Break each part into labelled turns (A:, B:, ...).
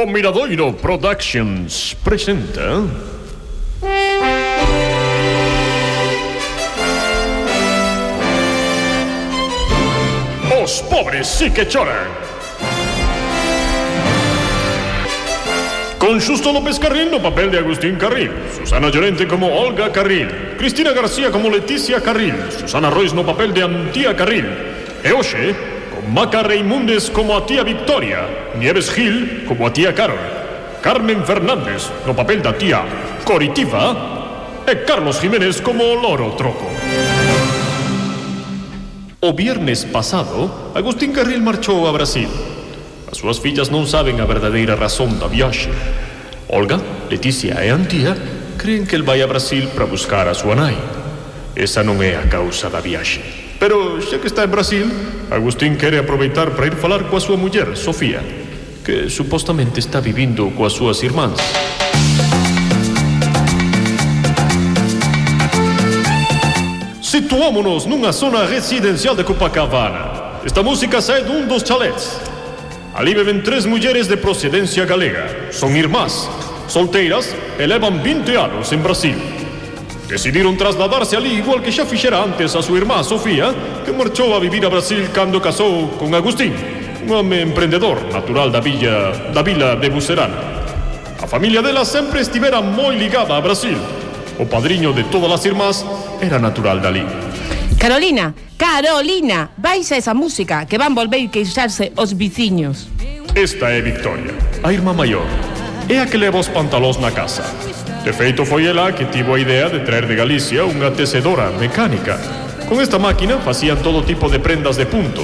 A: O Miradoiro Productions presenta. Os pobres sí que choran. Con Justo López Carril no papel de Agustín Carril, Susana Llorente como Olga Carril, Cristina García como Leticia Carril, Susana Royce no papel de Antía Carril, e con Maca Reimundes como a tía Victoria, Nieves Gil como a tía Carol, Carmen Fernández no papel da tía Coritiva. e Carlos Jiménez como o Loro Troco. O viernes pasado, Agustín Carril marchou a Brasil. As súas fillas non saben a verdadeira razón da viaxe. Olga, Leticia e Antía creen que el vai a Brasil para buscar a súa nai. Esa non é a causa da viaxe. Pero xa que está en Brasil, Agustín quere aproveitar para ir falar coa súa muller, Sofía, que supostamente está vivindo coas súas irmáns. Situámonos nunha zona residencial de Copacabana. Esta música sae dun dos chalets. Ali beben tres mulleres de procedencia galega. Son irmás, solteiras e levan 20 anos en Brasil. Decidieron trasladarse ali igual que xa fixera antes a súa irmá Sofía, que marchou a vivir a Brasil cando casou con Agustín, un home emprendedor natural da villa da vila de Bucerana. A familia dela sempre estivera moi ligada a Brasil. O padriño de todas as irmás era natural dali.
B: Carolina, Carolina, vais a esa música que van volver queixarse os viciños.
A: Esta é Victoria, a irmá maior. É a que leva os pantalóns na casa. De feito, foi ela que tivo a idea de traer de Galicia unha tecedora mecánica. Con esta máquina facían todo tipo de prendas de punto,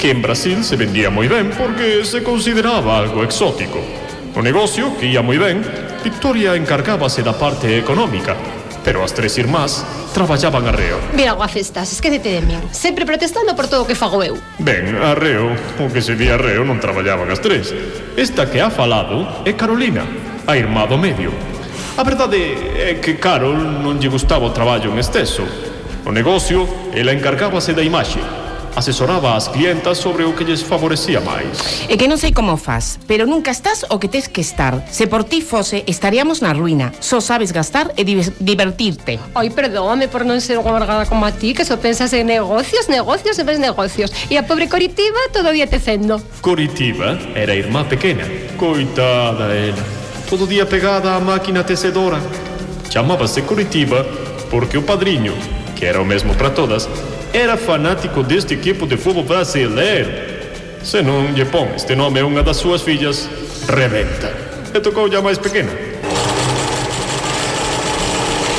A: que en Brasil se vendía moi ben porque se consideraba algo exótico. O negocio, que ia moi ben, Victoria encargábase da parte económica, pero as tres irmás traballaban a
C: reo. Guafestas, esquédete de min. Sempre protestando por todo o que fago eu.
A: Ben, a reo, o que se di arreo reo non traballaban as tres. Esta que ha falado é Carolina, a irmá do medio A verdade é que Carol non lle gustaba o traballo en exceso. O negocio, ela encargábase da imaxe, asesoraba as clientas sobre o que lles favorecía máis.
B: E que non sei como faz, pero nunca estás o que tes que estar. Se por ti fose, estaríamos na ruína. Só sabes gastar e divertirte.
C: Oi, perdóame por non ser unha como a ti, que só pensas en negocios, negocios e máis negocios. E a pobre Coritiba todo o día tecendo.
A: Coritiba era a irmá pequena. Coitada ela. Todo o día pegada á máquina tecedora. Chamábase Coritiba porque o padriño, que era o mesmo para todas, era fanático deste equipo de fútbol brasileiro. Se lle pon este nome a unha das súas fillas, rebenta. E tocou ya máis pequena.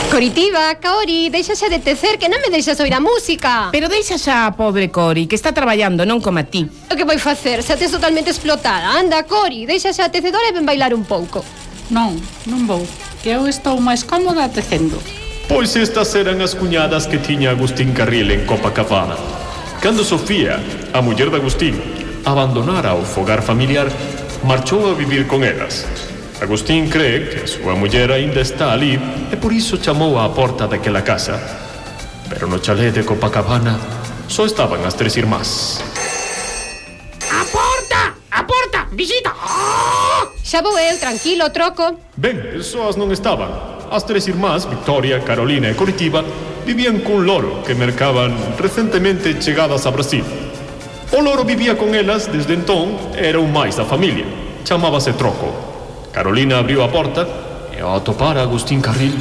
C: Coritiba, Kaori, deixase de tecer que non me deixas oír a música.
B: Pero deixa xa a pobre Cori, que está traballando, non como a ti.
C: O que vai facer? Se tes totalmente explotada. Anda, Cori, deixase a tecedora e ven bailar un pouco.
D: Non, non vou, que eu estou máis cómoda tecendo.
A: Pois estas eran as cuñadas que tiña Agustín Carril en Copacabana. Cando Sofía, a muller de Agustín, abandonara o fogar familiar, marchou a vivir con elas. Agustín cree que a súa muller aínda está ali e por iso chamou á porta daquela casa. Pero no chalé de Copacabana só estaban as tres irmás.
C: Xa vou eu, tranquilo, troco.
A: Ben, soas non estaban. As tres irmás, Victoria, Carolina e Coritiba, vivían cun loro que mercaban recentemente chegadas a Brasil. O loro vivía con elas desde entón era un máis da familia. Chamábase Troco. Carolina abriu a porta e ao atopar a Agustín Carril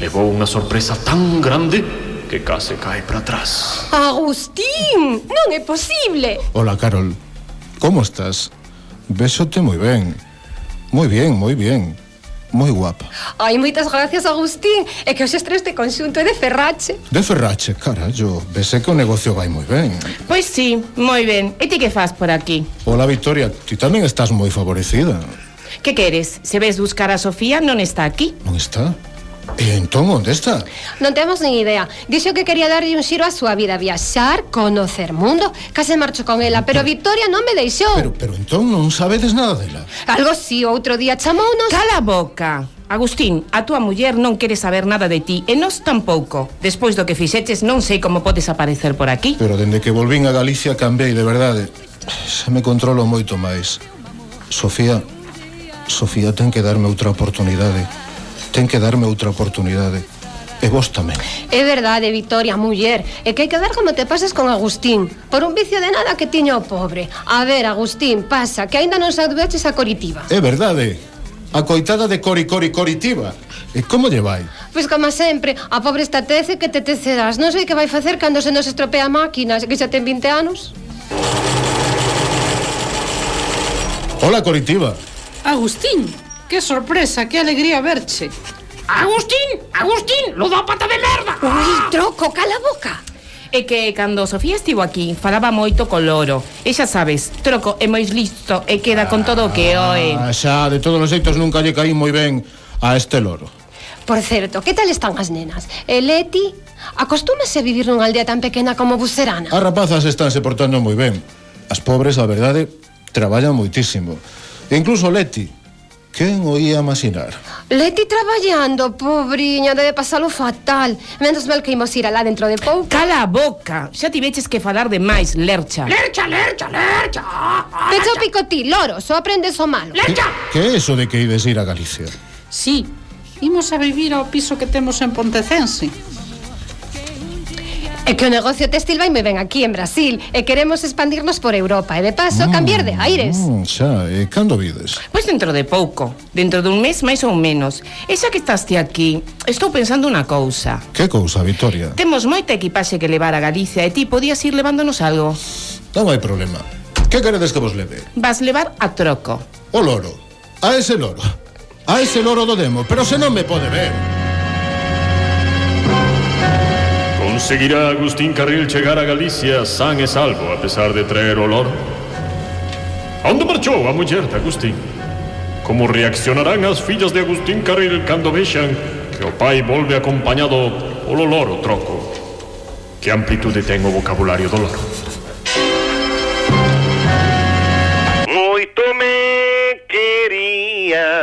A: levou unha sorpresa tan grande que case cae para atrás.
C: Agustín, non é posible.
E: Ola, Carol. Como estás? Vésote moi ben. Moi bien, moi bien. Moi guapa.
C: Ai, moitas gracias, Agustín. É que os estres de conxunto é de Ferrache.
E: De Ferrache, carallo. Vese que o negocio vai moi ben.
B: Pois sí, moi ben. E ti que faz por aquí?
E: Ola, Victoria. Ti tamén estás moi favorecida.
B: Que queres? Se ves buscar a Sofía, non está aquí.
E: Non está? E entón onde está?
C: Non temos nin idea Dixo que quería darlle un xiro á súa vida Viaxar, conocer mundo Case marcho con ela, pero Victoria non me deixou
E: Pero, pero entón non sabedes nada dela
C: Algo si, outro día chamounos
B: Cala boca Agustín, a túa muller non quere saber nada de ti e nós tampouco. Despois do que fixeches non sei como podes aparecer por aquí.
E: Pero dende que volvín a Galicia cambiei de verdade. Se me controlo moito máis. Sofía, Sofía ten que darme outra oportunidade ten que darme outra oportunidade. E vos tamén.
C: É verdade, Victoria, muller. É que hai que ver como te pasas con Agustín. Por un vicio de nada que tiña o pobre. A ver, Agustín, pasa, que aínda non saudveches a Coritiba.
E: É verdade. A coitada de Cori Cori Coritiba. E como lle vai?
C: Pois como sempre, a pobre está tece que te tecerás. Non sei que vai facer cando se nos estropea a máquina, que xa ten 20 anos.
E: Hola, Coritiba.
D: Agustín, Que sorpresa! que alegría verche!
F: ¡Agustín! ¡Agustín! ¡Lo da pata de merda!
C: Ui, troco, cala a boca!
B: É que cando Sofía estivo aquí falaba moito co loro E xa sabes, troco é moi listo e queda con todo o que ah, oe
E: ah, Xa, de todos os xeitos nunca lle caí moi ben a este loro
C: Por certo, que tal están as nenas? E Leti? Acostúmase a vivir nunha aldea tan pequena como Bucerana?
E: As rapazas estánse portando moi ben As pobres, a verdade, traballan moitísimo E incluso Leti Quen o ia imaginar?
C: Leti traballando, pobriña, debe pasalo fatal. Menos mal que imos ir alá dentro de pouco.
B: Cala a boca, xa tiveches que falar de máis, Lercha.
F: Lercha, Lercha, Lercha. Pecho
C: picotí, loro, só aprendes o malo.
F: Lercha!
E: Que é eso de que ides ir a Galicia?
D: Sí, imos a vivir ao piso que temos en Pontecense.
C: É que o negocio textil vai moi ben aquí en Brasil e queremos expandirnos por Europa e de paso mm, cambiar de aires.
E: Mm, xa, e cando vides?
B: Pois dentro de pouco, dentro dun mes máis ou menos. E xa que estás ti aquí, estou pensando unha cousa.
E: Que cousa, Victoria?
B: Temos moita equipaxe que levar a Galicia e ti podías ir levándonos algo.
E: Non hai problema. Que queredes que vos leve?
B: Vas levar a troco.
E: O loro. A ese loro. A ese loro do demo, pero se non me pode ver.
A: ¿Conseguirá Agustín Carril llegar a Galicia san e salvo a pesar de traer olor? A onde marchou a muller de Agustín? Como reaccionarán as fillas de Agustín Carril cando vexan que o pai volve acompañado polo loro troco? Que amplitude ten o vocabulario do loro?